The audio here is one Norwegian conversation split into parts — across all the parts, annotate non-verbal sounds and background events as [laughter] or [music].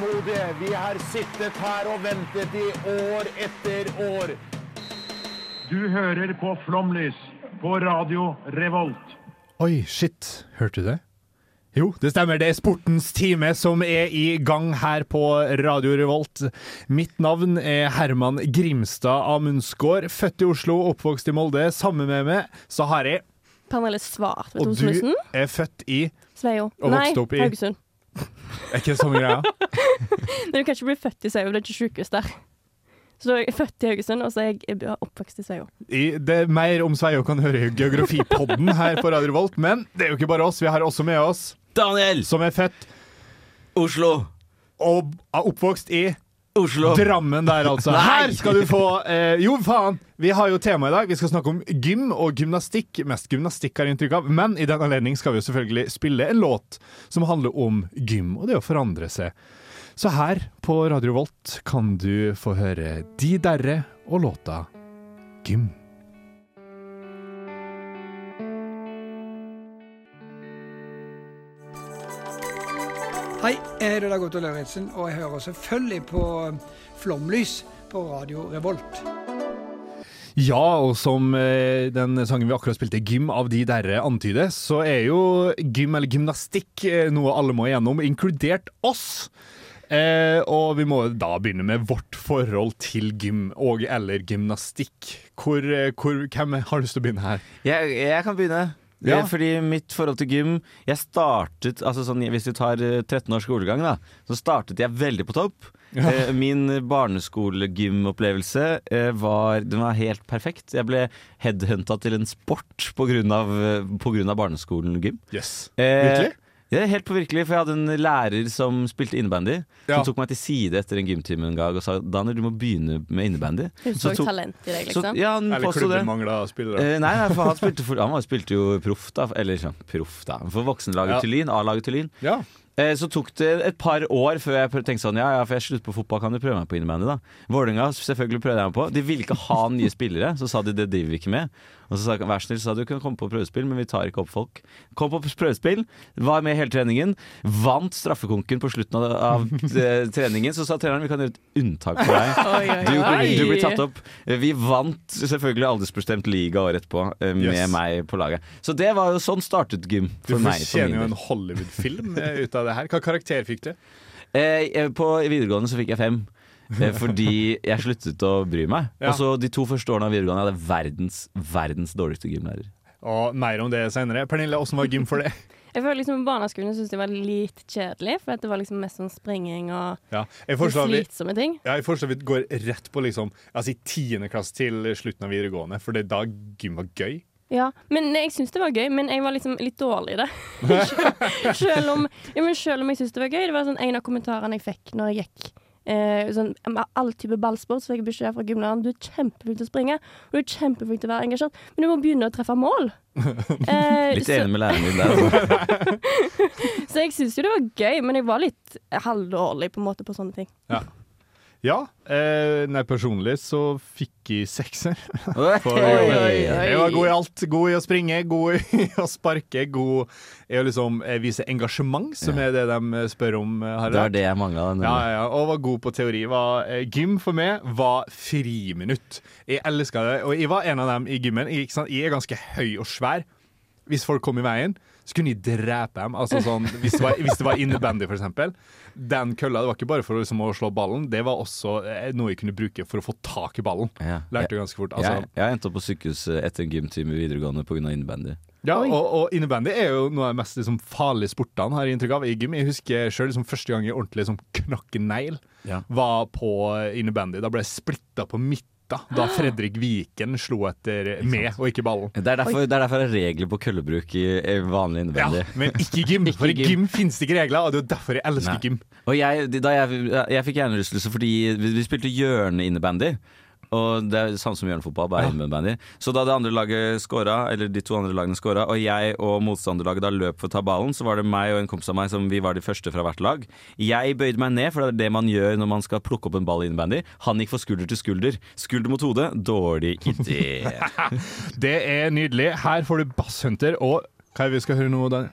Tålmodige. Vi har sittet her og ventet i år etter år. Du hører på Flomlys på Radio Revolt. Oi, shit. Hørte du det? Jo, det stemmer. Det er Sportens time som er i gang her på Radio Revolt. Mitt navn er Herman Grimstad Amundsgaard. Født i Oslo, oppvokst i Molde. Sammen med meg så har jeg Pernille Svart Og du er født i Sveio. og Nei, opp i- Haugesund. [laughs] Er ikke det samme greia? [laughs] Men du kan ikke bli født i Sveio, det er ikke sykehus der. Så jeg er født i Haugesund, og så er jeg oppvokst i Sveio. Det er mer om Sveio kan høre i Geografipodden her på Radio Volt, men det er jo ikke bare oss. Vi har også med oss Daniel! som er født Oslo! og er oppvokst i Oslo! Drammen der, altså. Nei! Her skal du få eh, Jo, faen! Vi har jo tema i dag. Vi skal snakke om gym og gymnastikk. Mest gymnastikk, har jeg inntrykk av. Men i den anledning skal vi jo selvfølgelig spille en låt som handler om gym og det å forandre seg. Så her på Radio Volt kan du få høre De Derre og låta Gym. Hei, jeg heter Dag Otto Lauritzen, og jeg hører selvfølgelig på Flomlys på Radio Revolt. Ja, og som eh, den sangen vi akkurat spilte, 'Gym' av de derre antyder, så er jo gym eller gymnastikk eh, noe alle må igjennom, inkludert oss. Eh, og vi må da begynne med vårt forhold til gym og eller gymnastikk. Hvor, eh, hvor, hvem har lyst til å begynne her? Jeg, jeg kan begynne. Ja. Eh, Fordi mitt forhold til gym Jeg startet, altså sånn, Hvis du tar eh, 13 års skolegang, da så startet jeg veldig på topp. Eh, Min barneskolegymopplevelse eh, var, den var helt perfekt. Jeg ble headhunta til en sport på grunn av, eh, på grunn av barneskolen-gym. Yes. Eh, Virkelig? Ja, helt på virkelig, for jeg hadde en lærer som spilte innebandy. Ja. Som tok meg til side etter en gymtime en gang og sa Daniel, du må begynne med innebandy. Hun så, tok- talent i deg, Så, liksom. ja, han Eller klubben mangla spillere. Eh, nei, nei, for han spilte, for, han var- spilte jo proff, da. Eller sånn proff, da. For voksenlaget Ja. til Lyn, A-laget til Lyn. Ja. Eh, så tok det et par år før jeg tenkte sånn Ja, ja, for jeg slutter på fotball, kan du prøve meg på innebandy, da? Vålerenga, selvfølgelig prøvde jeg meg på. De ville ikke ha nye spillere, så sa de det driver vi ikke med. Og så sa han vær så snill, sa du kan komme på prøvespill, men vi tar ikke opp folk. Kom på prøvespill, var med hele treningen, vant straffekonken på slutten av, av [laughs] eh, treningen. Så sa treneren vi kan gjøre et unntak for deg. [laughs] Oi, oi, Du, du blir tatt opp. Vi vant selvfølgelig aldersbestemt liga året etterpå eh, med Yes. meg på laget. Så det var jo sånn startet gym for meg. Du fortjener jo en Hollywood-film eh, ut av det her. Hva karakter fikk du? Eh, eh, på videregående så fikk jeg fem. Eh, fordi jeg sluttet å bry meg. Ja. Og så De to første årene av videregående hadde jeg verdens, verdens dårligste gymlærer. Og mer om det senere. Pernille, åssen var gym for deg? [laughs] Jeg føler liksom Barneskolen syntes det var litt kjedelig, for det var liksom mest sånn springing og Ja, slitsomme ting. Ja, jeg foreslår vi går rett på liksom Altså i tiende klasse til slutten av videregående, for det er da gym var gøy. Ja, men jeg syns det var gøy, men jeg var liksom litt dårlig i det. [laughs] [laughs] selv, om, ja, men selv om jeg syns det var gøy. Det var sånn en av kommentarene jeg fikk når jeg gikk eh, sånn, med all type ballsport, så fikk jeg beskjed fra gymlæreren du er kjempeflink til å springe, og du er kjempeflink til å være engasjert, men du må begynne å treffe mål. [laughs] Eh, Litt så, enig med læreren din der. Altså. [laughs] så jeg syns jo det var gøy, men jeg var litt halvdårlig på en måte på sånne ting. Ja. Eh, nei, personlig så fikk jeg sekser. [laughs] For. Jeg var god i alt. God i å springe, god i [laughs] å sparke, god i å liksom eh, vise engasjement, som er det de spør om. eh, Har Det var det jeg mangla. Ja, ja, ja, og var god på teori. Var, eh, gym for meg var friminutt. Jeg elska det, og jeg var en av dem i gymmen. Jeg, jeg er ganske høy og svær. Hvis folk kom i veien, så kunne de drepe dem. Altså sånn, hvis, det var, hvis det var innebandy, eksempel. Den kølla det var ikke bare for liksom, å slå ballen, det var også eh, noe jeg kunne bruke for å få tak i ballen. Ja. Lærte jeg ganske fort. Jeg, Altså, jeg endte opp på sykehus eh, etter en gymtime i videregående pga. innebandy. ja, og, og innebandy er jo noe av de mest liksom, farlige sportene, har jeg inntrykk av, i gym. Jeg husker selv liksom, første gang jeg ordentlig liksom, knakk en negl, Ja. var på innebandy. Da ble jeg splitta på midten. Da Fredrik Viken slo etter med, og ikke ballen. Det er derfor det er derfor er regler på køllebruk i vanlig vanlig Ja, innebandy. men ikke gym. [laughs] Ikke For i gym. gym finnes det ikke regler, og det er derfor jeg elsker Nei. gym. Og jeg, da jeg, jeg fikk hjernerystelse fordi vi, vi spilte hjørne-innebandy. Og det er samme som hjørnefotball, bare innbandy. Så da det andre laget scora, eller de to andre lagene scora, og jeg og motstanderlaget da løp for å ta ballen, så var det meg og en kompis av meg som vi var de første fra hvert lag. Jeg bøyde meg ned, for det er det man gjør når man skal plukke opp en ball i innebandy. Han gikk for skulder til skulder. Skulder mot hode, dårlig idé. [laughs] Det er nydelig. Her får du Basshunter, og hva er det vi skal høre nå? Da?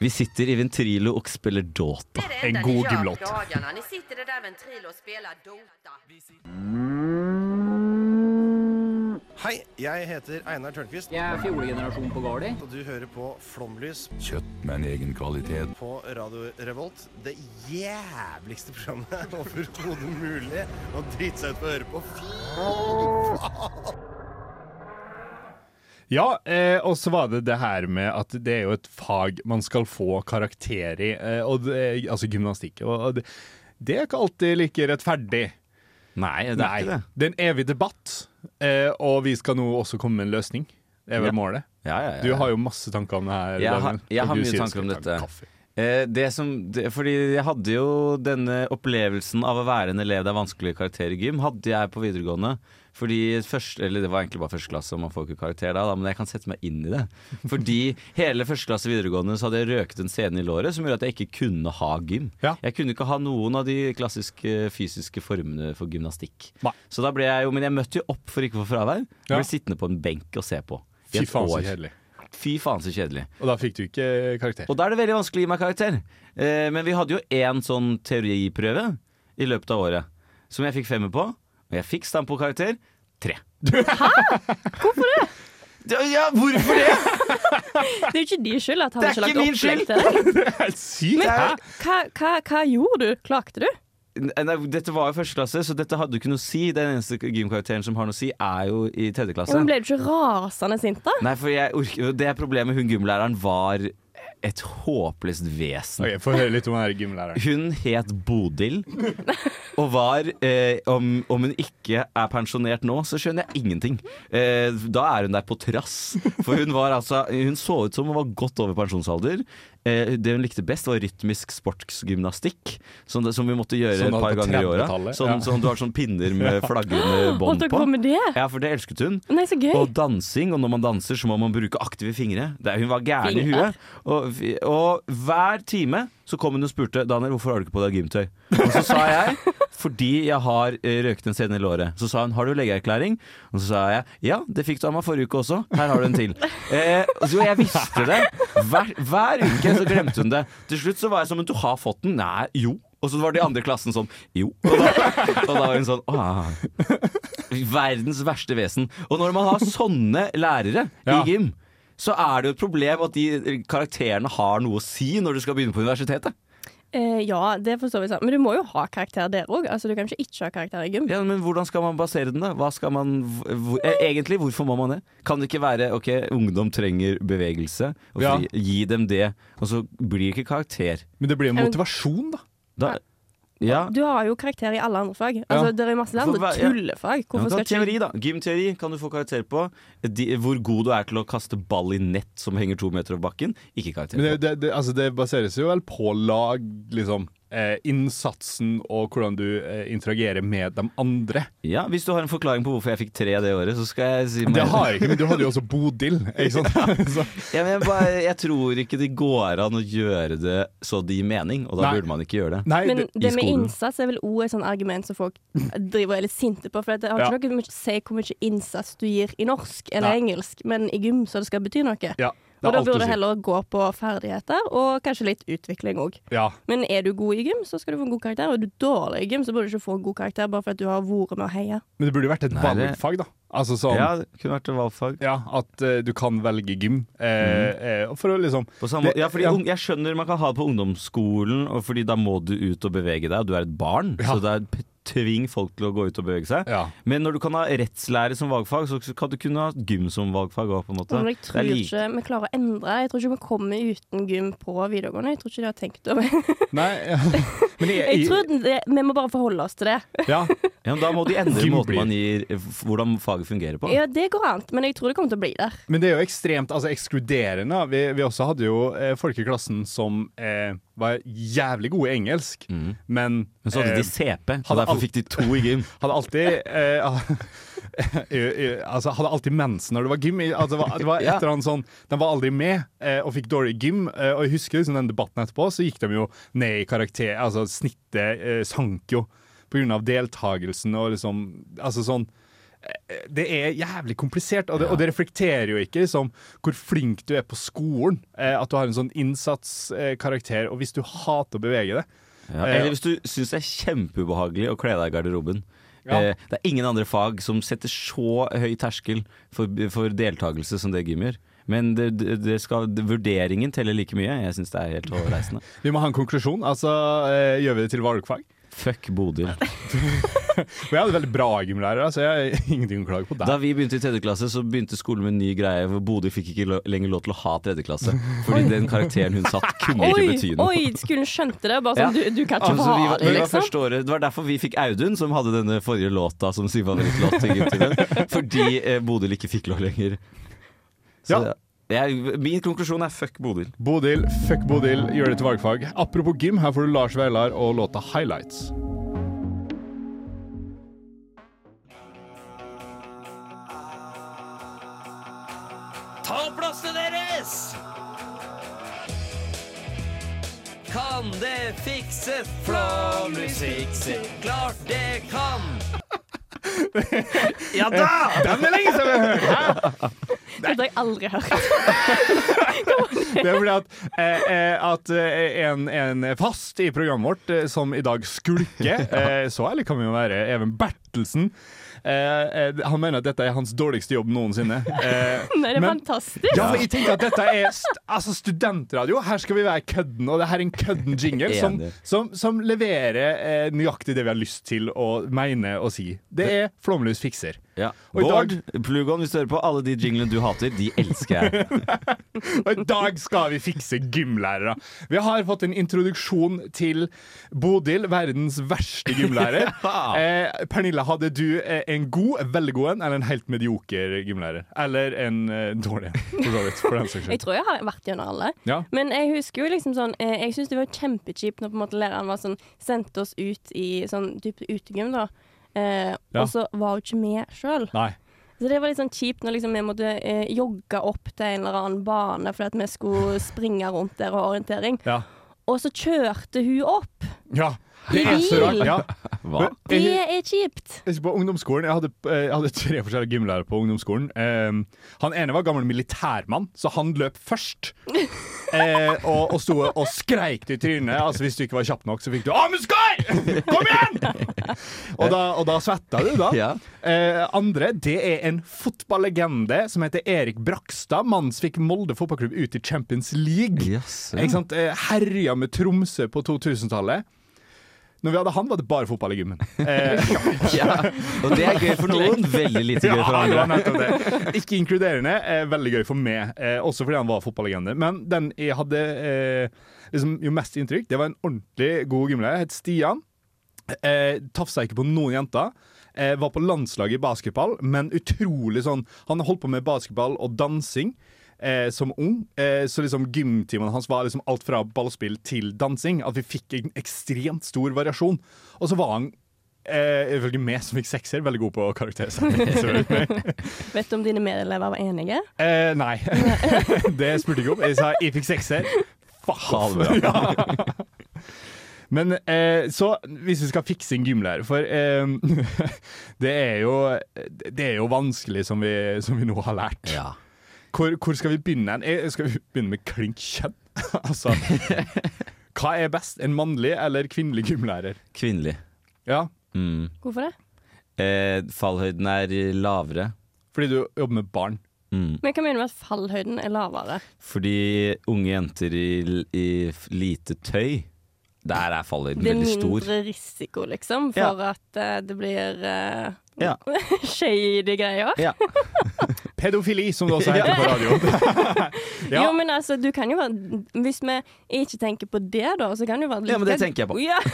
Vi sitter i Ventrilo og spiller Dota. En god gymlåt. Ni sitter där ventril och spelar Dota. Hei, jeg heter Einar Tørnquist, Jeg er fjolegenerasjon på Gardi. og du hører på Flomlys Kjøtt med en egen kvalitet. på Radio Revolt. Det jævligste programmet [laughs] overhodet mulig å drite seg ut på å høre på. Fy Ja, eh, og så var det det her med at det er jo et fag man skal få karakter i, eh, og det, altså gymnastikk. Og, det, det er ikke alltid like rettferdig. Nei, det er ikke det. Det er en evig debatt, eh, og vi skal nå også komme med en løsning. Det er vel Ja. målet. Ja, ja, ja. Du har jo masse tanker om det her. Jeg har- jeg har mye tanker om dette. Eh, det som, det, fordi jeg hadde jo denne opplevelsen av å være en elev det er vanskelig karakter i gym, hadde jeg på videregående. Fordi første, eller Det var egentlig bare første klasse, og man får ikke karakter da, men jeg kan sette meg inn i det. Fordi hele første klasse videregående så hadde jeg røket en scene i låret som gjorde at jeg ikke kunne ha gym. Ja. Jeg kunne ikke ha noen av de klassiske fysiske formene for gymnastikk. Nei. Så da ble jeg jo, Men jeg møtte jo opp for ikke å få fravær. Jeg Ja. ble sittende på en benk og se på. I et år. kjedelig. Fy faen så kjedelig. Og da fikk du ikke karakter. Og da er det veldig vanskelig å gi meg karakter. Eh, men vi hadde jo én sånn teoriprøve i løpet av året som jeg fikk femmer på. Og jeg fikk standpunktkarakter tre. Hæ? Hvorfor det? [laughs] Ja, hvorfor det?! [laughs] Det er jo ikke din skyld at han Det ikke lagt opplegg til deg. [laughs] Det er helt sykt! Men hva, hva, hva gjorde du? Klagde du? Nei, dette var jo første klasse, så dette hadde du ikke noe å si. Den eneste gymkarakteren som har noe å si, er jo i tredje klasse. men ble du ikke rasende sint, da? Nei, for jeg orker, Det problemet hun gymlæreren var et håpløst vesen. Ok, Få høre litt om denne gymlæreren. Hun het Bodil, og var eh, om, om hun ikke er pensjonert nå, så skjønner jeg ingenting. Eh, da er hun der på trass. For hun var altså Hun så ut som hun var godt over pensjonsalder. Eh, det hun likte best, var rytmisk sportsgymnastikk, som, det, som vi måtte gjøre Sånn et par ganger i åra. Sånn, ja. sånn du har sånn pinner [laughs] med flagrende bånd på. det? Ja, for det elsket hun. Nei, så gøy. Og dansing, og når man danser så må man bruke aktive fingre. Det, er- hun var gæren i huet. Og, og hver time så kom hun og spurte Daniel, hvorfor har du ikke på deg gymtøy. Og så sa jeg fordi jeg har eh, røket en sene i låret. Så sa hun har du legeerklæring? Og så sa jeg ja, det fikk du av meg forrige uke også. Her har du en til. [laughs] Eh, så jeg visste det. Hver, hver uke så glemte hun det. Til slutt så var jeg som men du har fått den. Nei, jo. Og så var de andre i klassen sånn jo. Og da, og da var hun sånn åh. Verdens verste vesen. Og når man har sånne lærere Ja. i gym, så er det jo et problem at de karakterene har noe å si når du skal begynne på universitetet. Eh, ja, det forstår vi sånn. Men du må jo ha karakter der òg. Altså, du kan ikke ikke ha karakter i gym. Ja, men hvordan skal man basere den, da? Hva skal man, hvor, eh, egentlig, hvorfor må man det? Kan det ikke være ok, ungdom trenger bevegelse, og Ja. gi dem det, og så blir det ikke karakter? Men det blir en motivasjon, da. Da, ja. Du har jo karakter i alle andre fag. Altså, Det er masse For andre tullefag. Hvorfor skal ikke teori, da. Gymteori kan du få karakter på. De, hvor god du er til å kaste ball i nett som henger to meter over bakken. Ikke karakter Men på. det, det, det, altså det baseres jo vel på lag, liksom. Eh, innsatsen og hvordan du eh, interagerer med de andre. Ja, Hvis du har en forklaring på hvorfor jeg fikk tre det året, så skal jeg si Det har jeg ikke, men du hadde jo også Bodil. [laughs] Ikke sant? [laughs] Ja, men jeg, bare, jeg tror ikke det går an å gjøre det så det gir mening, og da Nei. burde man ikke gjøre det. nei, Men det, det med innsats er vel òg et sånt argument som folk driver er litt sinte på. For det har Ja. ikke noe med å si hvor mye innsats du gir i norsk eller Nei. engelsk, men i gym så det skal bety noe. ja, Og da burde du heller gå på ferdigheter og kanskje litt utvikling òg. Ja. Men er du god i gym, så skal du få en god karakter. Og er du dårlig i gym, så burde du ikke få en god karakter bare fordi du har vært med å heie. Men det burde jo vært et valgfag, da. Altså sånn Ja, det kunne vært et valgfag. Ja, at uh, du kan velge gym. Eh, eh, for å liksom På samme, Det- ja, fordi ja. Jeg skjønner man kan ha det på ungdomsskolen, og fordi da må du ut og bevege deg, og du er et barn. Ja. Så det er tving folk til å gå ut og bevege seg. Ja. Men når du kan ha rettslære som valgfag, så kan du kunne ha gym som valgfag òg, på en måte. Men jeg Det er tror like- ikke vi klarer å endre. Jeg tror ikke vi kommer uten gym på videregående. Jeg tror ikke de har tenkt over [laughs] Nei, ja. Men jeg, Jeg tror det, Vi må bare forholde oss til det. ja. [laughs] Ja, men da må de endre måten man gir hvordan faget fungerer på. Ja, det går an, men jeg tror det kommer til å bli der. Men det er jo ekstremt altså, ekskluderende. Vi, vi også hadde jo eh, folk i klassen som eh, var jævlig gode i engelsk, mm. men Men så hadde eh, de CP, hadde alt- fikk de to i gym. [laughs] hadde alltid eh, [laughs] altså, hadde alltid mensen når det var gym. Altså, det var, det var et eller annet sånn De var aldri med eh, og fikk dårlig gym. Eh, og jeg husker liksom den debatten etterpå, så gikk de jo ned i karakter. Altså snittet eh, sank jo av deltagelsen og liksom Altså sånn eh, det er jævlig komplisert, og det, og det reflekterer jo ikke liksom, hvor flink du er på skolen. Eh, at du har en sånn innsatskarakter, og hvis du hater å bevege deg Ja, Eh, eller hvis du syns det er kjempeubehagelig å kle deg i garderoben. Ja. Eh, det er ingen andre fag som setter så høy terskel for, for deltakelse som det gym gjør. Men det, det, skal, vurderingen teller like mye. Jeg syns det er helt overreisende. [laughs] Vi må ha en konklusjon. Altså, eh, gjør vi det til valgfag? Fuck Bodil. [laughs] Og jeg hadde veldig bra gymlærere, så jeg har ingenting å klage på Da vi begynte i tredje klasse, så begynte skolen med en ny greie hvor Bodil fikk ikke lo lenger lov til å ha tredje klasse. [laughs] Fordi den karakteren hun satt, kunne ikke bety noe. oi, skolen skjønte det. Bare sånn, Ja. du, du kan ikke Altså, ha ha liksom. det, var liksom. året, det var derfor vi fikk Audun, som hadde denne forrige låta som sin favorittlåt til gymtimen. Fordi eh, Bodil ikke fikk lov lenger. Så, Ja. Jeg, min konklusjon er fuck Bodil. Bodil, fuck Bodil, gjør det til valgfag. Apropos gym, her får du Lars Vaular og låta 'Highlights'. Ta plassene deres! Kan det fikses? Flåmlys fikser. Klart det kan! [laughs] Ja da! Den er lenge siden vi har hørt! [laughs] Dette har jeg aldri hørt. [laughs] Det er fordi at, eh, eh, at eh, en, en fast i programmet vårt, eh, som i dag skulker, [laughs] eh, så ærlig kan vi jo være, Even Bertelsen, eh, eh, han mener at dette er hans dårligste jobb noensinne. [laughs] Eh, Nei, det er men- fantastisk. Ja, men jeg tenker at dette er st altså studentradio. Her skal vi være kødden, og det her er en kødden jingle som, som, som leverer eh, nøyaktig det vi har lyst til å mene og si. Det er Flåmlys fikser. Ja. Bård, Plugon, hvis du hører på, alle de jinglene du hater, de elsker jeg. [laughs] Og i dag skal vi fikse gymlærere. Vi har fått en introduksjon til Bodil, verdens verste gymlærer. [laughs] eh, Pernille, hadde du eh, en god, veldig god en, eller en helt medioker gymlærer? Eller en eh, dårlig en, for så vidt. For den saks [laughs] Jeg tror jeg har vært gjennom alle. Ja. Men jeg husker jo liksom sånn eh, Jeg syns det var kjempekjipt når på en måte læreren var sånn sendte oss ut i sånn type utegym, da. Eh, Ja. Og så var hun ikke med sjøl. Så det var litt sånn kjipt når liksom vi måtte eh, jogge opp til en eller annen bane fordi at vi skulle [laughs] springe rundt der og ha orientering. Ja. Og så kjørte hun opp. ja. Det er så rart. Ja. Hva? Det er kjipt. Jeg På ungdomsskolen, jeg hadde, eh, jeg hadde tre forskjellige gymlærere på ungdomsskolen. Eh, han ene var gammel militærmann, så han løp først. Eh, og, og sto og skreik til i trynet. Altså Hvis du ikke var kjapp nok, så fikk du 'Amuskar! Kom igjen!' og, da, og da svetta du, da. Ja. Eh, andre, det er en fotballegende som heter Erik Brakstad. Mannen som fikk Molde fotballklubb ut i Champions League. Sant? Eh, Herja med Tromsø på 2000-tallet. Når vi hadde han, var det bare fotball i gymmen. [laughs] Eh, Ja. Og det er gøy for noen, veldig lite gøy for ja, andre. det. Ikke inkluderende. Eh, veldig gøy for meg, eh, også fordi han var fotballegende. Men den jeg hadde eh, liksom, jo mest inntrykk, det var en ordentlig god gymlærer. Het Stian. Eh, Tafsa ikke på noen jenter. Eh, var på landslaget i basketball, men utrolig sånn Han holdt på med basketball og dansing. Eh, som ung, eh, så liksom gymtimene hans var liksom alt fra ballspill til dansing. At vi fikk en ekstremt stor variasjon. Og så var han Eh, ifølge meg som fikk sekser, veldig god på karaktersetting. [laughs] Vet du om dine medelever var enige? eh, nei, [laughs] det spurte jeg ikke om. Jeg sa jeg fikk sekser. Fuck off. Ja. [laughs] Men eh, så, hvis vi skal fikse en gymlærer For eh, det, er jo, det er jo vanskelig, som vi, som vi nå har lært. Ja. Hvor, hvor skal vi begynne? Eh, Skal vi begynne med klink kjønn? [laughs] altså, hva er best? En mannlig eller kvinnelig gymlærer? Kvinnelig. Ja, Mm. Hvorfor det? Eh, fallhøyden er lavere. fordi du jobber med barn. Mm. Men hva mener du med at fallhøyden er lavere? Fordi unge jenter i, i lite tøy, der er fallhøyden veldig stor. Det er mindre risiko, liksom, for at uh, det blir uh, Ja. [laughs] shady greier. Ja. [laughs] Pedofili, som det også heter på radioen. [laughs] [laughs] Ja. Jo, men altså, du kan jo være Hvis vi ikke tenker på det, da, så kan du være litt Ja, men det tenker jeg på. Ja. [laughs]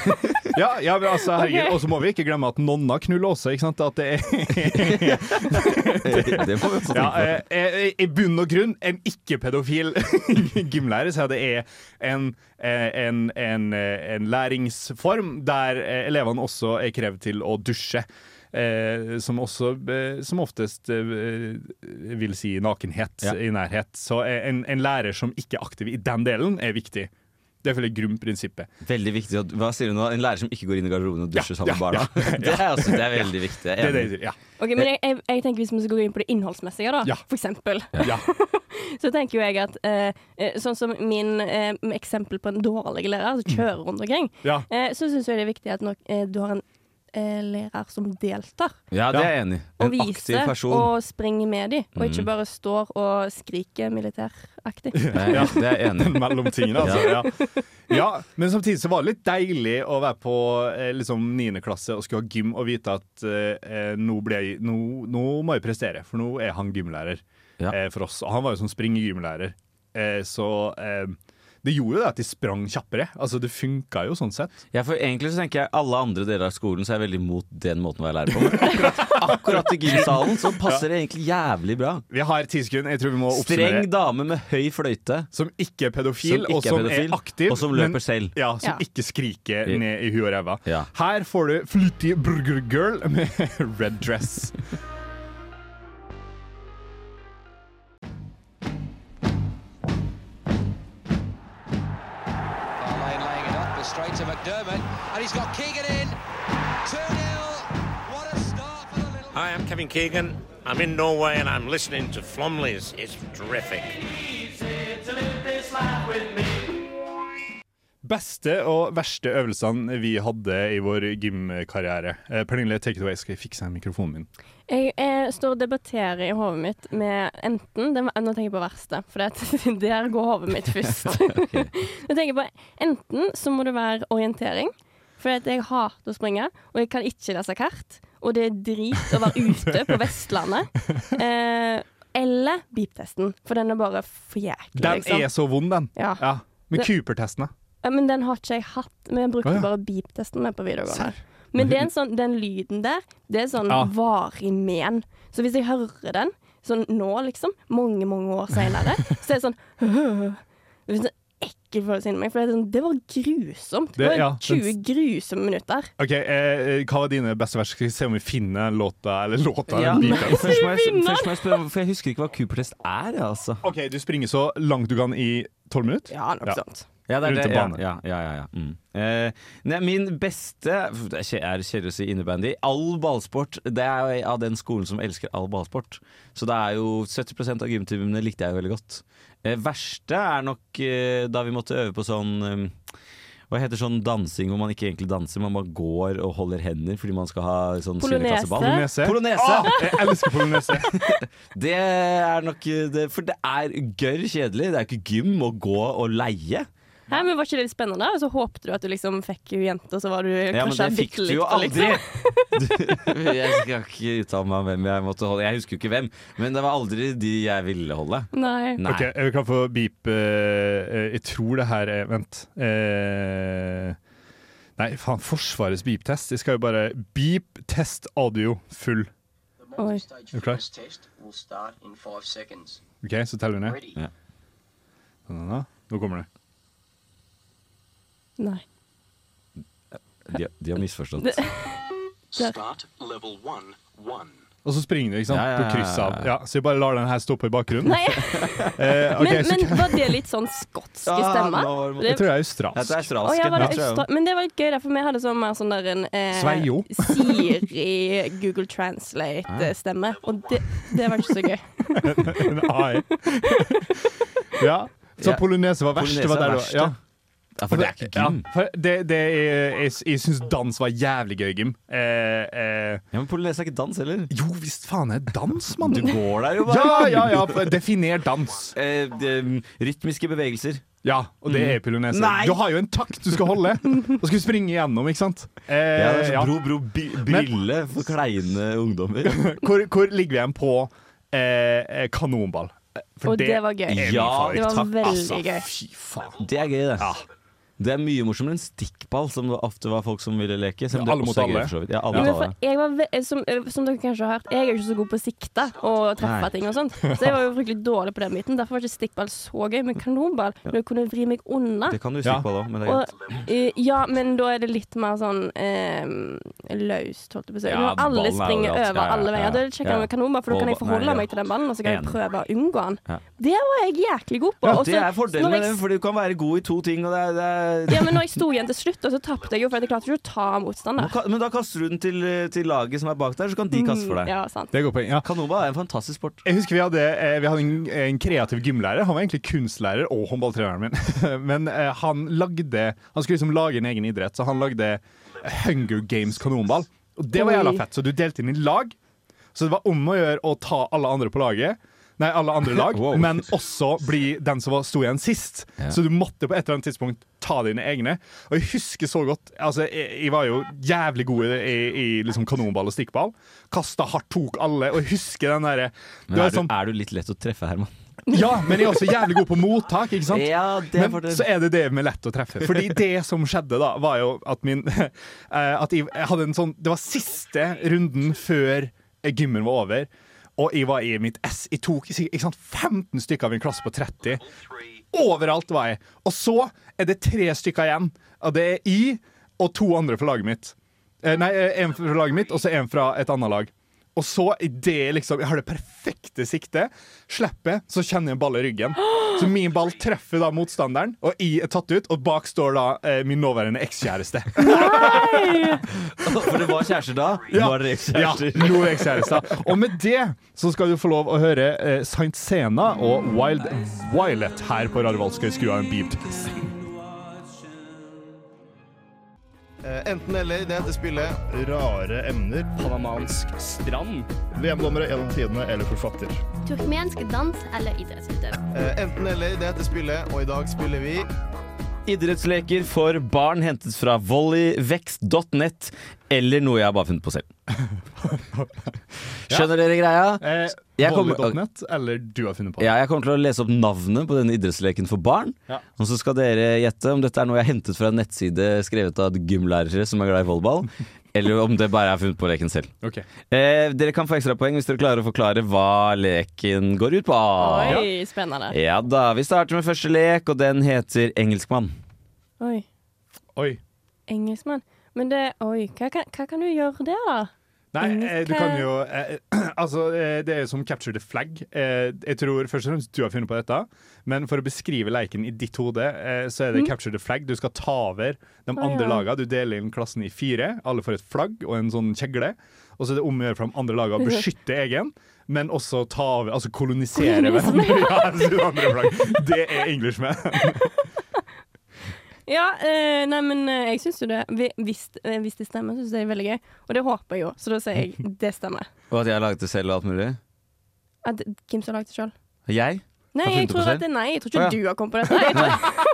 Ja, ja men altså, herregud. Og så må vi ikke glemme at nonna knuller også, ikke sant? At det er det må vi også tenke på. eh, eh, I bunn og grunn en ikke-pedofil gymlærer, sier er det er en, eh, en, en, eh, en læringsform der eh, elevene også er krevd til å dusje. Eh, som også eh, som oftest eh, vil si nakenhet Ja. i nærhet. Så eh, en, en lærer som ikke er aktiv i den delen, er viktig. Det følger grunnprinsippet. Veldig viktig. Hva sier du nå? En lærer som ikke går inn i garderoben og dusjer Ja, sammen med ja, barna? [laughs] Det, er også, det er veldig viktig. Det er er det, ja. Ok, men jeg, jeg, jeg tenker Hvis vi skal gå inn på det innholdsmessige, da, Ja. for eksempel, Ja. [laughs] så tenker jo jeg at eh, eh, sånn som min eh, eksempel på en dårlig lærer som kjører rundt omkring, Ja. eh, så syns jeg det er viktig at nok, eh, du har en lærer som deltar. Ja, det er jeg enig i. Og En aktiv viser person. og springer med dem, og ikke Mm. bare står og skriker militæraktig. Ja, det er jeg enig i. [laughs] mellom tingene, altså. Ja. ja, men samtidig så var det litt deilig å være på eh, liksom 9. klasse og skulle ha gym og vite at eh, nå, ble jeg, nå, nå må jeg prestere, for nå er han gymlærer Ja. eh, for oss. Og han var jo sånn springegymlærer, eh, så eh, det gjorde jo det at de sprang kjappere. Altså, det funka jo sånn sett. Ja, for egentlig så tenker jeg alle andre deler av skolen så er jeg veldig mot den måten å være lærer på. Men akkurat, akkurat i gymsalen så passer det egentlig jævlig bra. Vi har ti sekunder. Jeg tror vi må Streng dame med høy fløyte. Som ikke er pedofil, Som ikke og er som pedofil, er aktiv. og som men- løper selv. Ja, som Ja. ikke skriker Ja. ned i huet og ræva. Ja. Her får du Fluty Burger Girl med [laughs] Red Dress. McDermott, and he's got Keegan in. 2 0. What a start for the little. Hi, I'm Kevin Keegan. I'm in Norway and I'm listening to Flomley's. It's terrific. Beste og verste øvelsene vi hadde i vår gymkarriere. Eh, Pernille, take it away. Skal jeg fikse mikrofonen min? Jeg jeg står og debatterer i hodet mitt med enten det, Nå tenker jeg på verste, for det, [laughs] der går hodet mitt først. [laughs] [laughs] jeg tenker på Enten så må det være orientering, for jeg hater å springe, og jeg kan ikke lese kart, og det er drit å være ute på Vestlandet. Eh, eller beep-testen, for den er bare for jæklig. Den liksom. er så vond, den. Ja. Ja. Men Cooper-testen, da? Ja, men den har ikke jeg hatt. Men jeg brukte Å, ja. bare beep-testen med på videregående. Serr? Men det er en sånn, den lyden der, det er sånn Ja. varig men. Så hvis jeg hører den sånn nå, liksom, mange, mange år seinere, så er det sånn Det er sånn ekkel følelse inni meg, for det, er sånn, det var grusomt. Det, var ja, 20 den- grusomme minutter. OK, eh, hva var dine beste vers? Skal vi se om vi finner låta, eller låta, Ja, eller men først, må jeg, først må jeg spørre, for jeg husker ikke hva Cooper-test er. Altså. OK, du springer så langt du kan i tolv minutter? Ja, nok Ja. sånt. Ja, det er Rundt det. en Ja, bane. ja, ja, ja, ja. Mm. Eh, nei, min beste Det er kje- kjedelig å si innebandy. All ballsport. Det er jo av den skolen som elsker all ballsport. Så det er jo 70% av gymtimene likte jeg jo veldig godt. Eh, verste er nok eh, da vi måtte øve på sånn eh, hva heter sånn dansing hvor man ikke egentlig danser, man bare går og holder hender fordi man skal ha sånn Polonese. Polonese. Polonese. Ah, jeg elsker polonese. [laughs] Det er nok eh, det, For det er gørr kjedelig. Det er ikke gym å gå og leie. Hæ, men Var ikke det litt spennende? Og så håpte du at du liksom fikk jo jente, og så var du Ja, men det fikk du jo aldri! liksom. [laughs] Du, jeg skal ikke uttale meg om hvem jeg måtte holde. Jeg husker jo ikke hvem, men det var aldri de jeg ville holde. Nei. Nei. OK, jeg kan få beepe eh, eh, Jeg tror det her er Vent. Eh, nei, faen. Forsvarets beep-test. Jeg skal jo bare Beep, test, audio, full. Oi. Er du klar? OK, så teller vi ned. Ja. Nå kommer det. Nei. De, de har misforstått. Det- Og så springer du, ikke sant? Ja, ja, ja, På kryss av. ja. Så jeg bare lar den her stå på i bakgrunnen. Nei. [laughs] Eh, okay, men, men var det litt sånn skotske stemmer? var det- jeg tror det er det er australsk. Å, australsk. ja, var det ja, østra- men det var litt gøy, der, for vi hadde sånn mer sånn der en eh, Siri Google Translate-stemme, og det, det var ikke så gøy. [laughs] En AI. [laughs] ja. Så polonese var verst. Polonese Det var er der, verst, ja. Ja. Ja, for det er ikke gym. Ja, for det, det er, jeg jeg syns dans var jævlig gøy, Gym. Eh, eh, Ja, men polonese er ikke dans heller. jo visst faen er dans, mann! Du går der jo bare. ja, ja. ja. Definer dans. Eh, det- rytmiske bevegelser. Ja, og det er polonese. Nei! Du har jo en takt du skal holde. Da skal du springe igjennom, ikke sant? Eh, Ja, det er ja. sånn bro, bro, bi, brille for kleine ungdommer. [laughs] Hvor, hvor ligger vi igjen på eh, eh, kanonball? Eh, For Og det var gøy. Ja. Det var takk, veldig altså, gøy. Fy faen. Det er gøy, det. Ja. Det er mye morsommere enn stikkball, som det ofte var folk som ville leke. Ja, alle mot alle. Ja, alle Ja, alle. jeg var ve som, eh, som dere kanskje har hørt, jeg er jo ikke så god på å sikte og treffe Nei. ting og sånt. Så jeg var jo fryktelig dårlig på den biten. Derfor var ikke stikkball så gøy. Men kanonball, når jeg kunne vri meg unna Det kan du i stikkball òg, men det er greit. eh, Ja, men da er det litt mer sånn eh, løst, holdt jeg på å si. Ja, Når alle er springer over Ja, ja, alle veier. Da er det kjekkere Ja. med kanonball, for da kan jeg forholde ja. meg til den ballen, og så kan jeg prøve å unngå den. Ja. Det var jeg jæklig god på. Ja, det er fordelen med den det, for du kan være god i to ting, og det er Ja, men når jeg sto igjen til slutt, og så tapte jeg jo, for jeg klarte ikke å ta motstander. Men ka- Men da kaster du den til, til laget som er bak der, så kan de kaste for deg. Mm, Ja, sant. Det er godt poeng. Ja. Kanonball er en fantastisk sport. Jeg husker vi hadde, eh, vi hadde en, en kreativ gymlærer. Han var egentlig kunstlærer og håndballtreneren min. [laughs] Men eh, han lagde Han skulle liksom lage en egen idrett, så han lagde Hunger Games kanonball. Og det var jævla Oi. fett. Så du delte inn i lag. Så det var om å gjøre å ta alle andre på laget. Nei, alle andre [laughs] lag, Wow. men også bli den som var- sto igjen sist. Ja. Så du måtte på et eller annet tidspunkt ta dine egne. Og jeg husker så godt Altså, jeg, jeg var jo jævlig god i, i, i liksom kanonball og stikkball. Kasta hardt, tok alle. Og jeg husker den derre Men er, sånn- du, er du litt lett å treffe, Herman? [laughs] ja, men jeg er også jævlig god på mottak, ikke sant? Ja, det men så er det det med lett å treffe. Fordi det som skjedde da, var jo at min [laughs] eh, At jeg, jeg hadde en sånn Det var siste runden før gymmen var over. Og jeg var i mitt S. Jeg tok sant, 15 stykker av en klasse på 30. Overalt var jeg. Og så er det tre stykker igjen. Og det er jeg og to andre fra laget mitt. Eh, nei, en fra laget mitt, og så en fra et annet lag. Og så idet det liksom Jeg har det perfekte siktet. Slipper, så kjenner jeg en ball i ryggen. [gasps] Så min ball treffer da motstanderen, og jeg er tatt ut. Og bak står da eh, min nåværende ekskjæreste. [laughs] For det var kjærester da? Ja. Dere Ja, nå er ekskjærester. Og med det så skal du få lov å høre eh, Saint Sena og Wild Violet her på Radio Volt. Enten eller, det heter spillet. Rare emner. Panamansk strand. VM-dommere gjennom tidene eller forfatter. Turkmensk dans eller idrettsutøver. Eh, Enten eller, det heter spillet, og i dag spiller vi Idrettsleker for barn hentet fra volleyvekst.net, eller noe jeg har bare funnet på selv. [laughs] Skjønner dere greia? Eh, Volley.net, eller du har funnet på det? Ja, jeg kommer til å lese opp navnet på denne idrettsleken for barn. Ja. Og så skal dere gjette om dette er noe jeg har hentet fra en nettside skrevet av gymlærere som er glad i volleyball, [laughs] eller om det bare er funnet på leken selv. Okay. Eh, dere kan få ekstrapoeng hvis dere klarer å forklare hva leken går ut på. Oi, spennende. Ja da. Vi starter med første lek, og den heter Engelskmann. Oi. Oi. Engelskmann. Men det Oi, hva kan, hva kan du gjøre der, da? Nei, eh, du kan jo eh, [clears throat] Altså, eh, det er jo som capture the flag. Eh, jeg tror først og fremst du har funnet på dette, men for å beskrive leiken i ditt hode, eh, så er det Mm. capture the flag. Du skal ta over de andre ja. lagene. Du deler inn klassen i fire. Alle får et flagg og en sånn kjegle. Og så er det om å gjøre for de andre lagene å beskytte egen, men også ta over, altså kolonisere Kolonisme. [laughs] Ja, så. Det er Englishman. [laughs] Ja, eh, nei, men eh, jeg syns jo det Hvis, eh, hvis det stemmer, syns jeg det er veldig gøy. Og det håper jeg jo, så da sier jeg [laughs] det stemmer. Og at jeg har laget det selv og alt mulig. At, hvem som har lagd det sjøl? Jeg? Nei, jeg tror at det, nei, jeg tror ikke Å, ja. du har kommet på dette.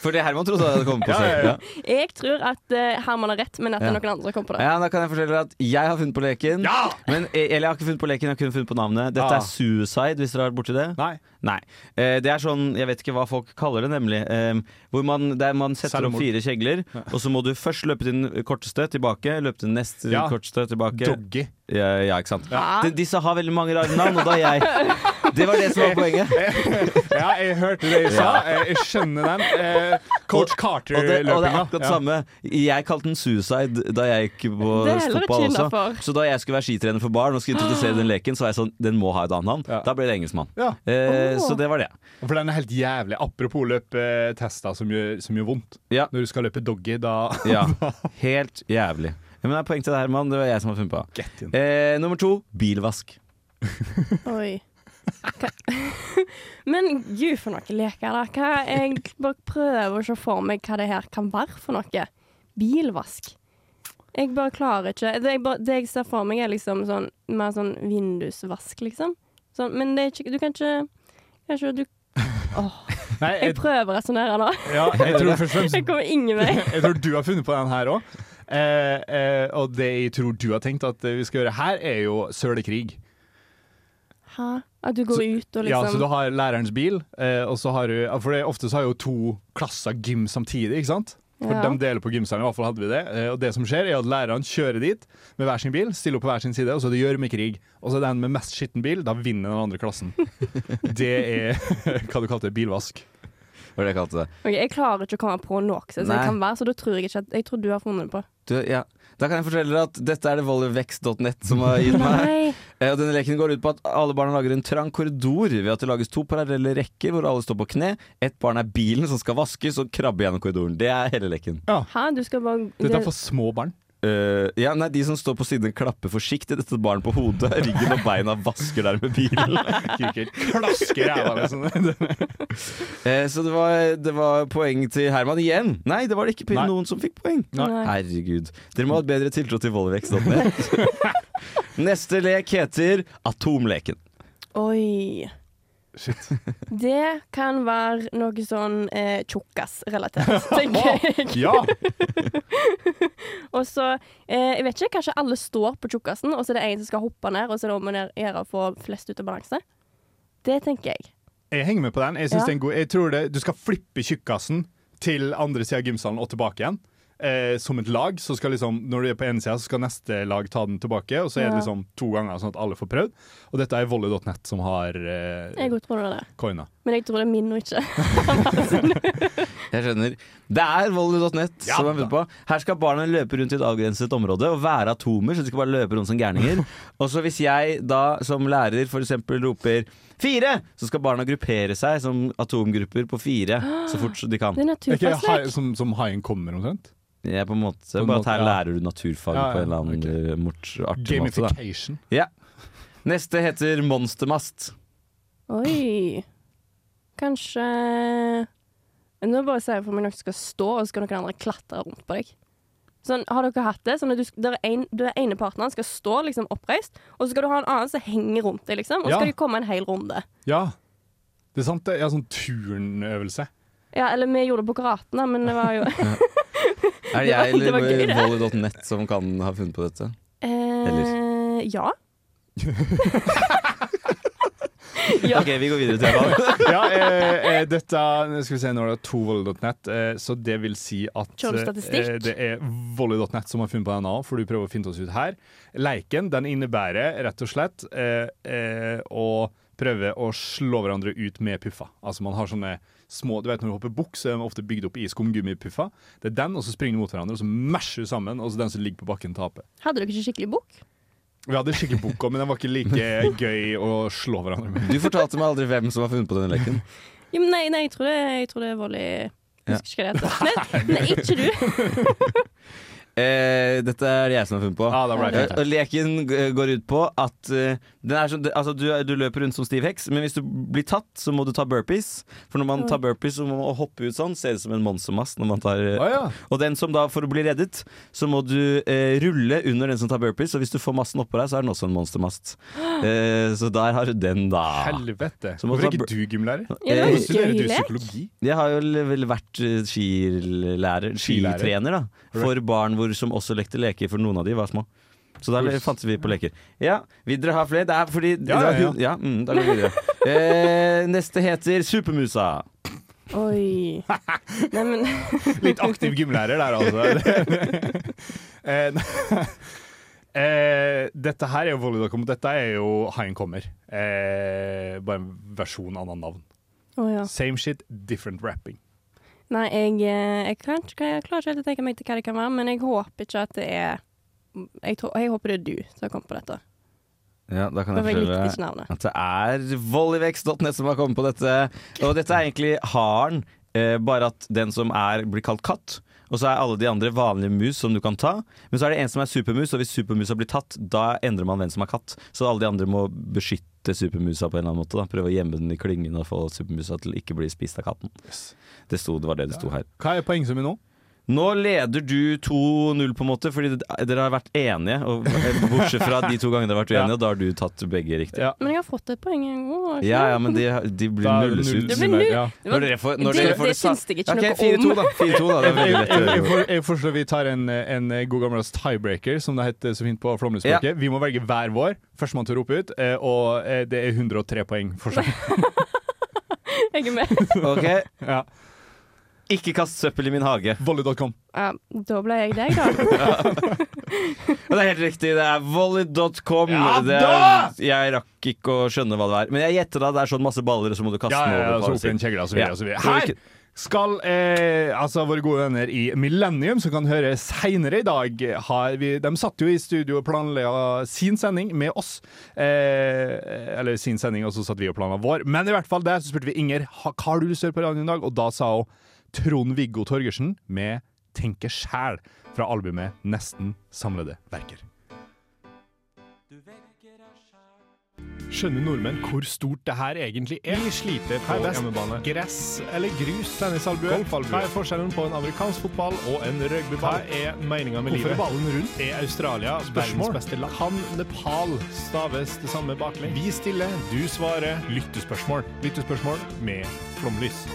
Fordi Herman trodde jeg [laughs] hadde kommet på Ja, selv. ja, ja. [laughs] jeg tror at uh, Herman har rett, men at noen andre har kommet på det. Ja, Da kan jeg fortelle at jeg har funnet på leken. Ja! Men, eh, eller jeg har ikke funnet på leken, jeg har kun funnet på navnet. Dette Ah. er Suicide, hvis dere har vært borti det. Nei. Nei. Uh, det er sånn, jeg vet ikke hva folk kaller det, nemlig. Eh, hvor man, der man setter opp fire kjegler, og så må du først løpe din korteste tilbake, løpe din neste Ja. korteste tilbake. Doggy. Ja, ja, ikke sant. Ja. De, disse har veldig mange rare navn, og da er jeg Det var det som var poenget. [laughs] Ja, jeg hørte det jeg sa. Jeg, jeg skjønner den. Eh, Coach Carter-løpinga. og det er akkurat det samme. Jeg kalte den Suicide da jeg gikk på fotball også. Så da jeg skulle være skitrener for barn og skulle introdusere den leken, så var jeg sånn Den må ha et annet navn. Ja. Da ble det engelskmann. Ja. Eh, Åh. Så det var det. For den er helt jævlig. Apropos løpetester som gjør, som gjør vondt. Ja. Når du skal løpe doggy, da ja. [laughs] Helt jævlig. Men det er poeng til deg, Herman. Det var jeg som har funnet på. Get in. Eh, nummer to bilvask. Oi. Hva? [laughs] Men gud, for noen leker, da. Hva, jeg bare prøver å se for meg hva det her kan være for noe. Bilvask. Jeg bare klarer ikke Det jeg, bare, det jeg ser for meg, er liksom sånn mer sånn vindusvask, liksom. Sånn, men det er ikke Du kan ikke Kanskje du [laughs] Åh, Nei, jeg jeg, prøver å resonnere nå. ja, jeg tror [laughs] først Jeg kommer ingen vei. Jeg tror du har funnet på den her òg. Eh, eh, og det jeg tror du har tenkt at vi skal gjøre her, er jo sølekrig. Hæ? At du går ut og liksom Ja, så liksom du har lærerens bil, eh, og så har du For det, ofte så har jo to klasser gym samtidig, ikke sant? For Ja. de deler på gymsalen, i hvert fall hadde vi det. Eh, og det som skjer, er at lærerne kjører dit med hver sin bil, stiller opp på hver sin side, og så er det gjørmekrig. Og så er den med mest skitten bil, da vinner den andre klassen. [laughs] det er [laughs] hva du kalte bilvask. Var det jeg kalte det? Ok, Jeg klarer ikke å komme på noe som jeg det kan være, så da tror jeg ikke at Jeg tror du har funnet det på. Du, ja. Da kan jeg fortelle dere at dette er det volleyvekst.net som har gitt meg. Eh, Og denne leken går ut på at alle barna lager en trang korridor ved at det lages to parallelle rekker hvor alle står på kne. Ett barn er bilen som skal vaskes og krabbe gjennom korridoren. Det er hele leken. Ja. Hæ, du skal bare Dette er for små barn. Eh, ja, nei, De som står på siden, klapper forsiktig dette barnet på hodet. [laughs] Ryggen og beina vasker der med bilen. [laughs] Klasker ræva, liksom. uh, [laughs] så det var, det var poeng til Herman igjen. Nei, det var det ikke Nei. noen som fikk poeng. Nei. Herregud. Dere må ha et bedre tiltro til Vollevex.net. Neste lek heter Atomleken. Oi. Shit. [laughs] Det kan være noe sånn eh, tjukkas-relatert, [laughs] tenker jeg. Ja! [laughs] og så eh, Jeg vet ikke, kanskje alle står på tjukkasen, og så er det en som skal hoppe ned, og så er det om å gjøre å få flest ut av balanse. Det tenker jeg. Jeg henger med på den. Jeg, Ja. det en god, jeg tror det, Du skal flippe tjukkasen til andre sida av gymsalen og tilbake igjen. Eh, som et lag. Så skal liksom, når du er på ene sida, så skal neste lag ta den tilbake. Og så er det liksom to ganger, sånn at alle får prøvd. Og dette er volley.net som har eh, Jeg tror det er det. coina. Men jeg tror det er min og ikke. [laughs] Jeg skjønner. Det er volley.net Ja som er funnet på. Her skal barna løpe rundt i et avgrenset område og være atomer, så de skal bare løpe rundt som gærninger. [laughs] Og så hvis jeg da som lærer f.eks. roper fire, så skal barna gruppere seg som atomgrupper på fire så fort de kan. Det er Er ikke naturfagslek. som, som haien kommer, omtrent? Jeg er på en måte, På bare at her ja. lærer du naturfag Ja, ja, på en eller annen ok. eh, mort, artig måte. Da. Gamification. Ja. Neste heter monstermast. Oi. Kanskje Nå bare ser jeg for meg noen som skal stå, og så skal noen andre klatre rundt på deg. Sånn, har dere hatt det? Sånn at du, der er en, du er ene partneren skal stå liksom oppreist, og så skal du ha en annen som henger rundt deg, liksom. Og så Ja. skal de komme en hel runde. Ja. Det er sant, det er sånn turnøvelse. Ja, eller vi gjorde det på karaten, da, men det var jo [laughs] [laughs] Er det jeg eller volley.net som kan ha funnet på dette? eh, Ja. [laughs] Ja. Ok, vi går videre til Evan. [laughs] ja, eh, eh, dette Skal vi se, nå er det to volley.net, eh, så det vil si at statistikk? eh, det er volley.net som har funnet på nå, for du prøver å finne oss ut her. Leiken den innebærer rett og slett eh, eh, å prøve å slå hverandre ut med puffer. Altså man har sånne små Du vet når du hopper bukk, så er de ofte bygd opp i skumgummipuffer. Det er den, og så springer du mot hverandre, og så masher du sammen, og så den som ligger på bakken, taper. Hadde dere ikke skikkelig bukk? Vi hadde skikkelig bukk òg, men den var ikke like [laughs] gøy å slå hverandre med. Du fortalte meg aldri hvem som har funnet på denne leken. Ja, men nei, nei, jeg tror det, jeg tror det er volley Jeg husker ikke hva det heter. Nei, nei, ikke du. [laughs] Eh, dette er det jeg som har funnet på. Ah, jeg Eh, leken går ut på at eh, den er sånn, altså, du, du løper rundt som stiv heks, men hvis du blir tatt, så må du ta burpees. For når man tar burpees, så må man hoppe ut sånn. Ser ut som en monstermast. Tar, eh, ja. Og den som da, for å bli reddet, så må du eh, rulle under den som tar burpees. Og hvis du får massen oppå deg, så er den også en monstermast. [gasps] Eh, så der har du den, da. Helvete. Hvorfor er ikke du gymlærer? Ja, det studerer du psykologi? Jeg har jo vel vært eh, skilærer, Skilærer. skitrener, da. For barn hvor, som også lekte leker, for noen av de var små. Så da fantes vi på leker. Ja, vil dere ha flere? Det er fordi Ja, ja, ja. ja mm, da går vi videre. [laughs] Eh, neste heter Supermusa. Oi. [laughs] Nei, men [laughs] Litt aktiv gymlærer der, altså. Eh, eh, dette her er jo volley.com. Dette er jo Haien kommer. Eh, bare en versjon av annet navn. Å ja. Same shit, different rapping. Nei, jeg, eh, jeg, kan, jeg klarer ikke helt å tenke meg til hva det kan være, men jeg håper ikke at det er Jeg, jeg håper det er du som har kommet på dette. Ja, da kan jeg fortelle at det er volleyvex.net som har kommet på dette. Og dette er egentlig haren, eh, bare at den som er, blir kalt katt. Og så er alle de andre vanlige mus som du kan ta. Men så er det en som er supermus, og hvis supermusa blir tatt, da endrer man hvem som er katt. Så alle de andre må beskytte supermusa på en eller annen måte. Da. Prøve å gjemme den i klyngen og få supermusa til ikke bli spist av katten. Det, sto, det var det det sto her. Hva er poengsummen nå? Nå leder du 2-0, på en måte, fordi dere har vært enige. Og, bortsett fra de to gangene dere har vært uenige, og da har du tatt begge riktig. Ja, Men jeg har fått et poeng en gang. Ja, ja, men de, de blir Da det nulles ut. Det null. Ja. Når dere får, når det- dere får det syns jeg ikke okay, noe om. 4-2 da, det er Jeg, veldig jeg, lett å jeg, gjøre. jeg foreslår vi tar en, en god gammeldags tiebreaker, som det heter så fint på Flåmlysspråket. Vi må velge hver vår. Førstemann til å rope ut, eh, og eh, det er 103 poeng forskjell. [laughs] Jeg er med. Ok, [laughs] ja. Ikke kast søppel i min hage. Volley.com. Ja, da ble jeg deg, da. [laughs] Det er helt riktig, det er volley.com. Ja Det er- jeg rakk ikke å skjønne hva det er. Men jeg gjetter da det er sånn masse baller, og så må du kaste Ja, den ja, ja, over. så på opp i en kjegle og så videre. Og så videre. Her skal eh, altså våre gode venner i Millennium, som kan høre seinere i dag har vi, De satt jo i studio og planla sin sending med oss. Eh, eller sin sending, og så satt vi og planla vår. Men i hvert fall der så spurte vi Inger ha, hva har du lyst til å gjøre på radioen i dag, og da sa hun Trond-Viggo Torgersen med 'Tenke sjæl' fra albumet Nesten samlede verker. Skjønner nordmenn hvor stort det her egentlig er? Vi sliter på hjemmebane. Gress eller grus? Tennisalbue? Golfalbue. Hva er forskjellen på en amerikansk fotball og en rugbyball? Hva er meninga med Hvorfor livet? er ballen rundt? Er Australia Spørsmål. verdens beste land? Kan Nepal staves det samme baklengs? Vi stiller, du svarer. Lyttespørsmål. Lyttespørsmål med flomlys.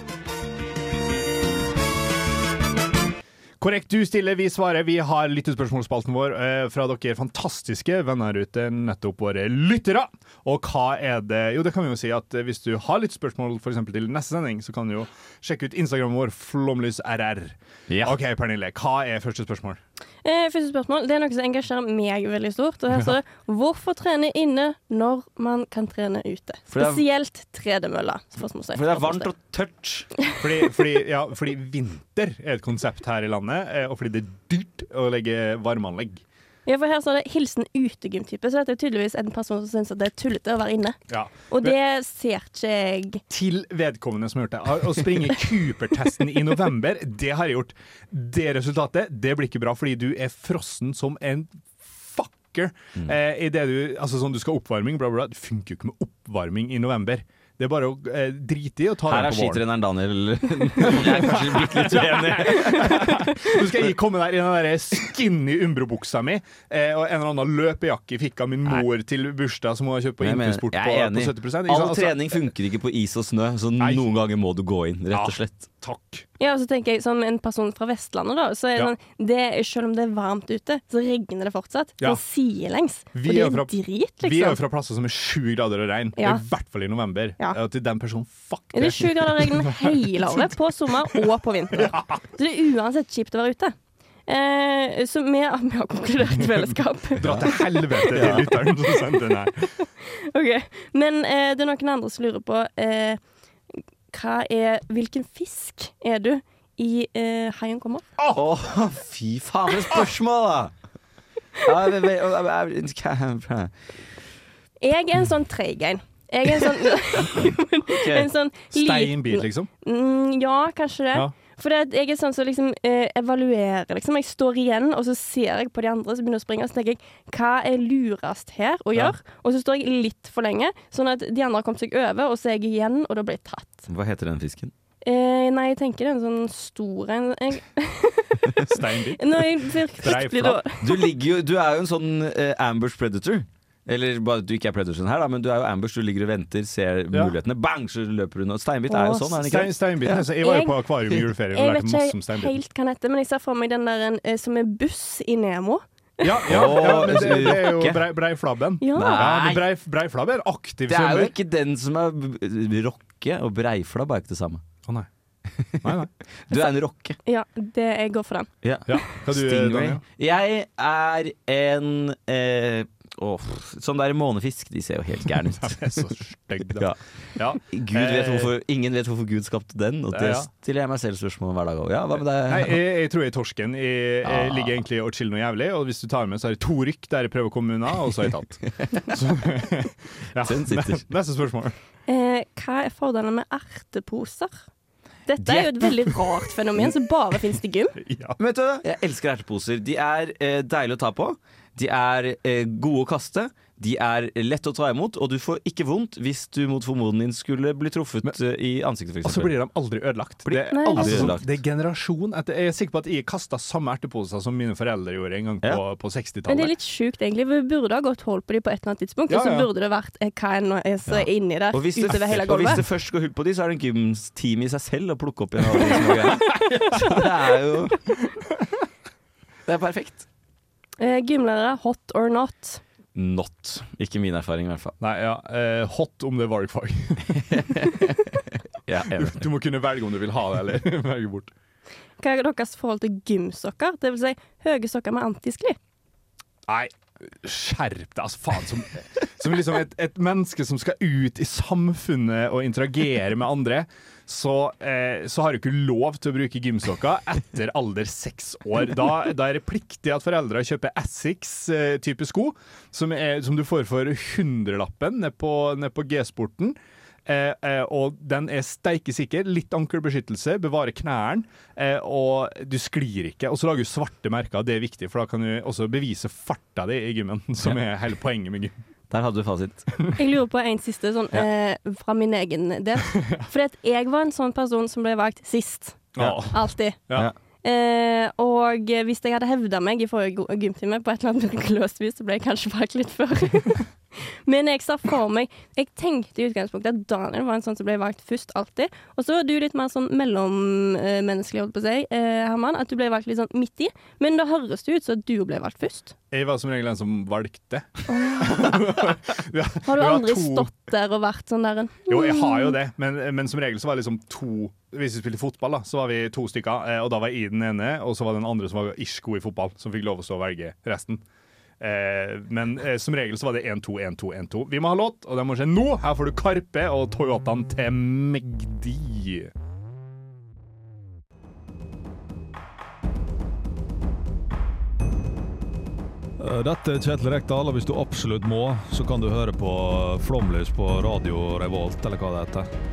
Korrekt, du stiller, vi svarer. Vi har lyttespørsmålspalten vår eh, fra dere fantastiske venner ute, nettopp våre lyttere. Og hva er det Jo, det kan vi jo si at eh, hvis du har lyttespørsmål eksempel til neste sending, så kan du jo sjekke ut Instagramen vår, flomlysrr. OK, Pernille, hva er første spørsmål? Eh, første spørsmål. Det er noe som engasjerer meg veldig stort. Og her står det Hvorfor trene inne når man kan trene ute? Spesielt tredemølla. Fordi For det er varmt og tørt. Fordi, fordi, ja, fordi vinter er et konsept her i landet, eh, og fordi det er dyrt å legge varmeanlegg. Ja, for her står det 'hilsen utegymtype', så dette er tydeligvis en person som syns at det er tullete å være inne. Ja. Og det ser ikke jeg til vedkommende som har gjort det. Å- springe Cooper-testen i november, det har jeg gjort. Det resultatet det blir ikke bra, fordi du er frossen som en fucker. Eh, i det du, altså sånn du skal ha oppvarming, bla, bla, bla. Det funker jo ikke med oppvarming i november. Det er bare å eh, drite i og ta Her den er på våren. skitreneren Daniel [laughs] Jeg er kanskje bitte litt uenig. [laughs] Nå skal jeg komme der i den der skinny Umbro-buksa mi eh, og en eller annen løpejakke fikk av min mor til bursdag som hun har kjøpt på Jeg, jeg på, på 70 ikke sant? All Altså, trening funker ikke på is og snø, så noen ganger må du gå inn, rett og slett. Takk. Ja, og så tenker jeg Som en person fra Vestlandet, da, så er det Ja. sånn det, selv om det er varmt ute, så regner det fortsatt. Ja. Sånn sidelengs. Og det er, er fra, drit, liksom. vi er jo fra plasser som er sju grader og regn. Ja. I hvert fall i november. Ja. Og til den personen, fuck Det Det er sju grader og regn [laughs] hele året, på sommer og på vinter. Så det er uansett kjipt å være ute. Eh, så vi, vi har konkludert fellesskap. Dra til helvete til lytteren som sendte den her. [laughs] Ok, Men eh, det er noen andre som lurer på eh, er, Hvilken fisk er du i uh, Haien kommer? Å, fy faen, for et spørsmål, da! Jeg er en sånn treig en. Jeg er en sånn, [laughs] [laughs] en sånn liten- Steinbit, liksom? Mm, ja, kanskje det. Ja. For det, jeg er sånn som liksom eh, evaluerer, liksom. Jeg står igjen, og så ser jeg på de andre som begynner å springe, og så tenker jeg hva er lurest her å Ja. gjøre? Og så står jeg litt for lenge, sånn at de andre har kommet seg over, og så er jeg igjen, og da blir jeg tatt. Hva heter den fisken? Eh, nei, jeg tenker det er en sånn stor en. Jeg, Steinbit? Nå fryktelig dårlig. Du, ligger jo, du er jo en sånn eh, ambush predator. Eller bare at du ikke er predator her, da, men du er jo ambush. Du ligger og venter, ser Ja. mulighetene, bang, så løper du. Og Steinbit er jo sånn, er den ikke? Stein, steinbit. Altså, jeg var jo på akvarium i juleferien og jeg lærte vet masse om ikke helt hva den heter, men jeg ser for meg den der en, som er buss i Nemo. Ja, ja, ja men det, det er jo brei, brei, flabben. Ja. men brei, flabben er aktiv Det er jo ikke den som er rocke, og breiflabb er ikke det samme. Å nei. nei, nei. [laughs] Du er en rocke. Ja, det, jeg går for den. Ja. Ja. Hva du, Stingray. Daniel? Jeg er en eh, åh, Sånn der månefisk. De ser jo helt gærne ut. [laughs] De er så stygge, da. [laughs] Ja. Ja. Gud vet Eh, hvorfor, ingen vet hvorfor Gud skapte den, og det stiller jeg meg selv spørsmål om hver dag òg. Ja, hva med deg? Nei, jeg, jeg tror jeg er torsken. Jeg, jeg Ah. ligger egentlig og chiller noe jævlig. Og hvis du tar med, så er det to rykk der jeg prøver å komme unna, og så er jeg tatt. [laughs] Så, ja. Neste spørsmål. Eh, hva er fordelene med erteposer? Dette er jo et veldig rart fenomen som bare finnes i gym. Ja. vet du, jeg elsker erteposer. De er eh, deilige å ta på. De er eh, gode å kaste. De er lett å ta imot, og du får ikke vondt hvis du mot formodning skulle bli truffet Men, i ansiktet. Og så blir de aldri ødelagt. Blir Det er, Nei. aldri altså, ødelagt. det er generasjon etter Jeg er sikker på at jeg kasta samme erteposer som mine foreldre gjorde en gang på, Ja. på Men det er litt sjukt, egentlig. Vi burde ha gått hold på dem på et eller annet tidspunkt. Ja, Og så burde det vært eh, hva enn er så inni der Og hvis, det, utover hele og hvis det først går hull på dem, så er det en gymteam i seg selv å plukke opp igjen. [laughs] Så det er jo Det er perfekt. Eh, gymlærere, hot or not? Not. Ikke min erfaring, i hvert fall. Nei, ja, eh, hot om det er valgfag. [laughs] Ja, Du, du må kunne velge om du vil ha det eller [laughs] velge bort. Hva er deres forhold til gymsokker? Det vil si høye sokker med antiskli. Nei, skjerp deg, altså faen. Som, som liksom et, et menneske som skal ut i samfunnet og interagere med andre, så, eh, så har du ikke lov til å bruke gymsokker etter alder seks år. Da, da er det pliktig at foreldre kjøper Assix-type sko, som, er, som du får for hundrelappen ned på, ned på G-sporten. Eh, eh, og den er steikesikker. Litt ankelbeskyttelse, bevarer knærne, eh, og du sklir ikke. Og så lager du svarte merker, det er viktig, for da kan du også bevise farta di i gymmen, som er hele poenget med gym. Der hadde du fasit. [laughs] Jeg lurer på en siste sånn eh, fra min egen del. [laughs] Fordi at jeg var en sånn person som ble valgt sist. Ja. Alltid. Ja. Eh, og hvis jeg hadde hevda meg i forrige gymtime på et eller annet [laughs] mirakuløst vis, så ble jeg kanskje valgt litt før. Men jeg sa for meg Jeg tenkte i utgangspunktet at Daniel var en sånn som ble valgt først, alltid. Og så er du litt mer sånn mellommenneskelig, holdt på å si, eh, Herman. At du ble valgt litt sånn midt i. Men da høres det ut som at du ble valgt først. Jeg var som regel den som valgte. [laughs] Ja, Har du aldri to- stått der og vært sånn der en Jo, jeg har jo det, men, men som regel så var det liksom to Hvis vi spilte fotball, da, så var vi to stykker, eh, og da var jeg i den ene, og så var det den andre som var ish god i fotball, som fikk lov å stå og velge resten. Eh, men eh, som regel så var det 1-2, 1-2, 1-2. Vi må ha låt, og den må skje nå. Her får du Karpe og Toyotaen til Magdi. Eh, Dette er Kjetil Rekdal, og hvis du absolutt må, så kan du høre på Flomlys på Radio Revolt, eller hva det heter.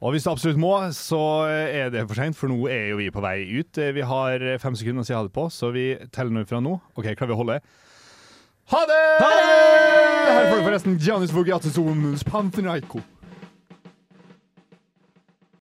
Og hvis du absolutt må, så er det for seint, for nå er jo vi på vei ut. Eh, Vi har fem sekunder å si ha det på, så vi teller nå fra nå. OK, klarer vi å holde? Ha det! Her får du forresten Giannis om Panthenaico.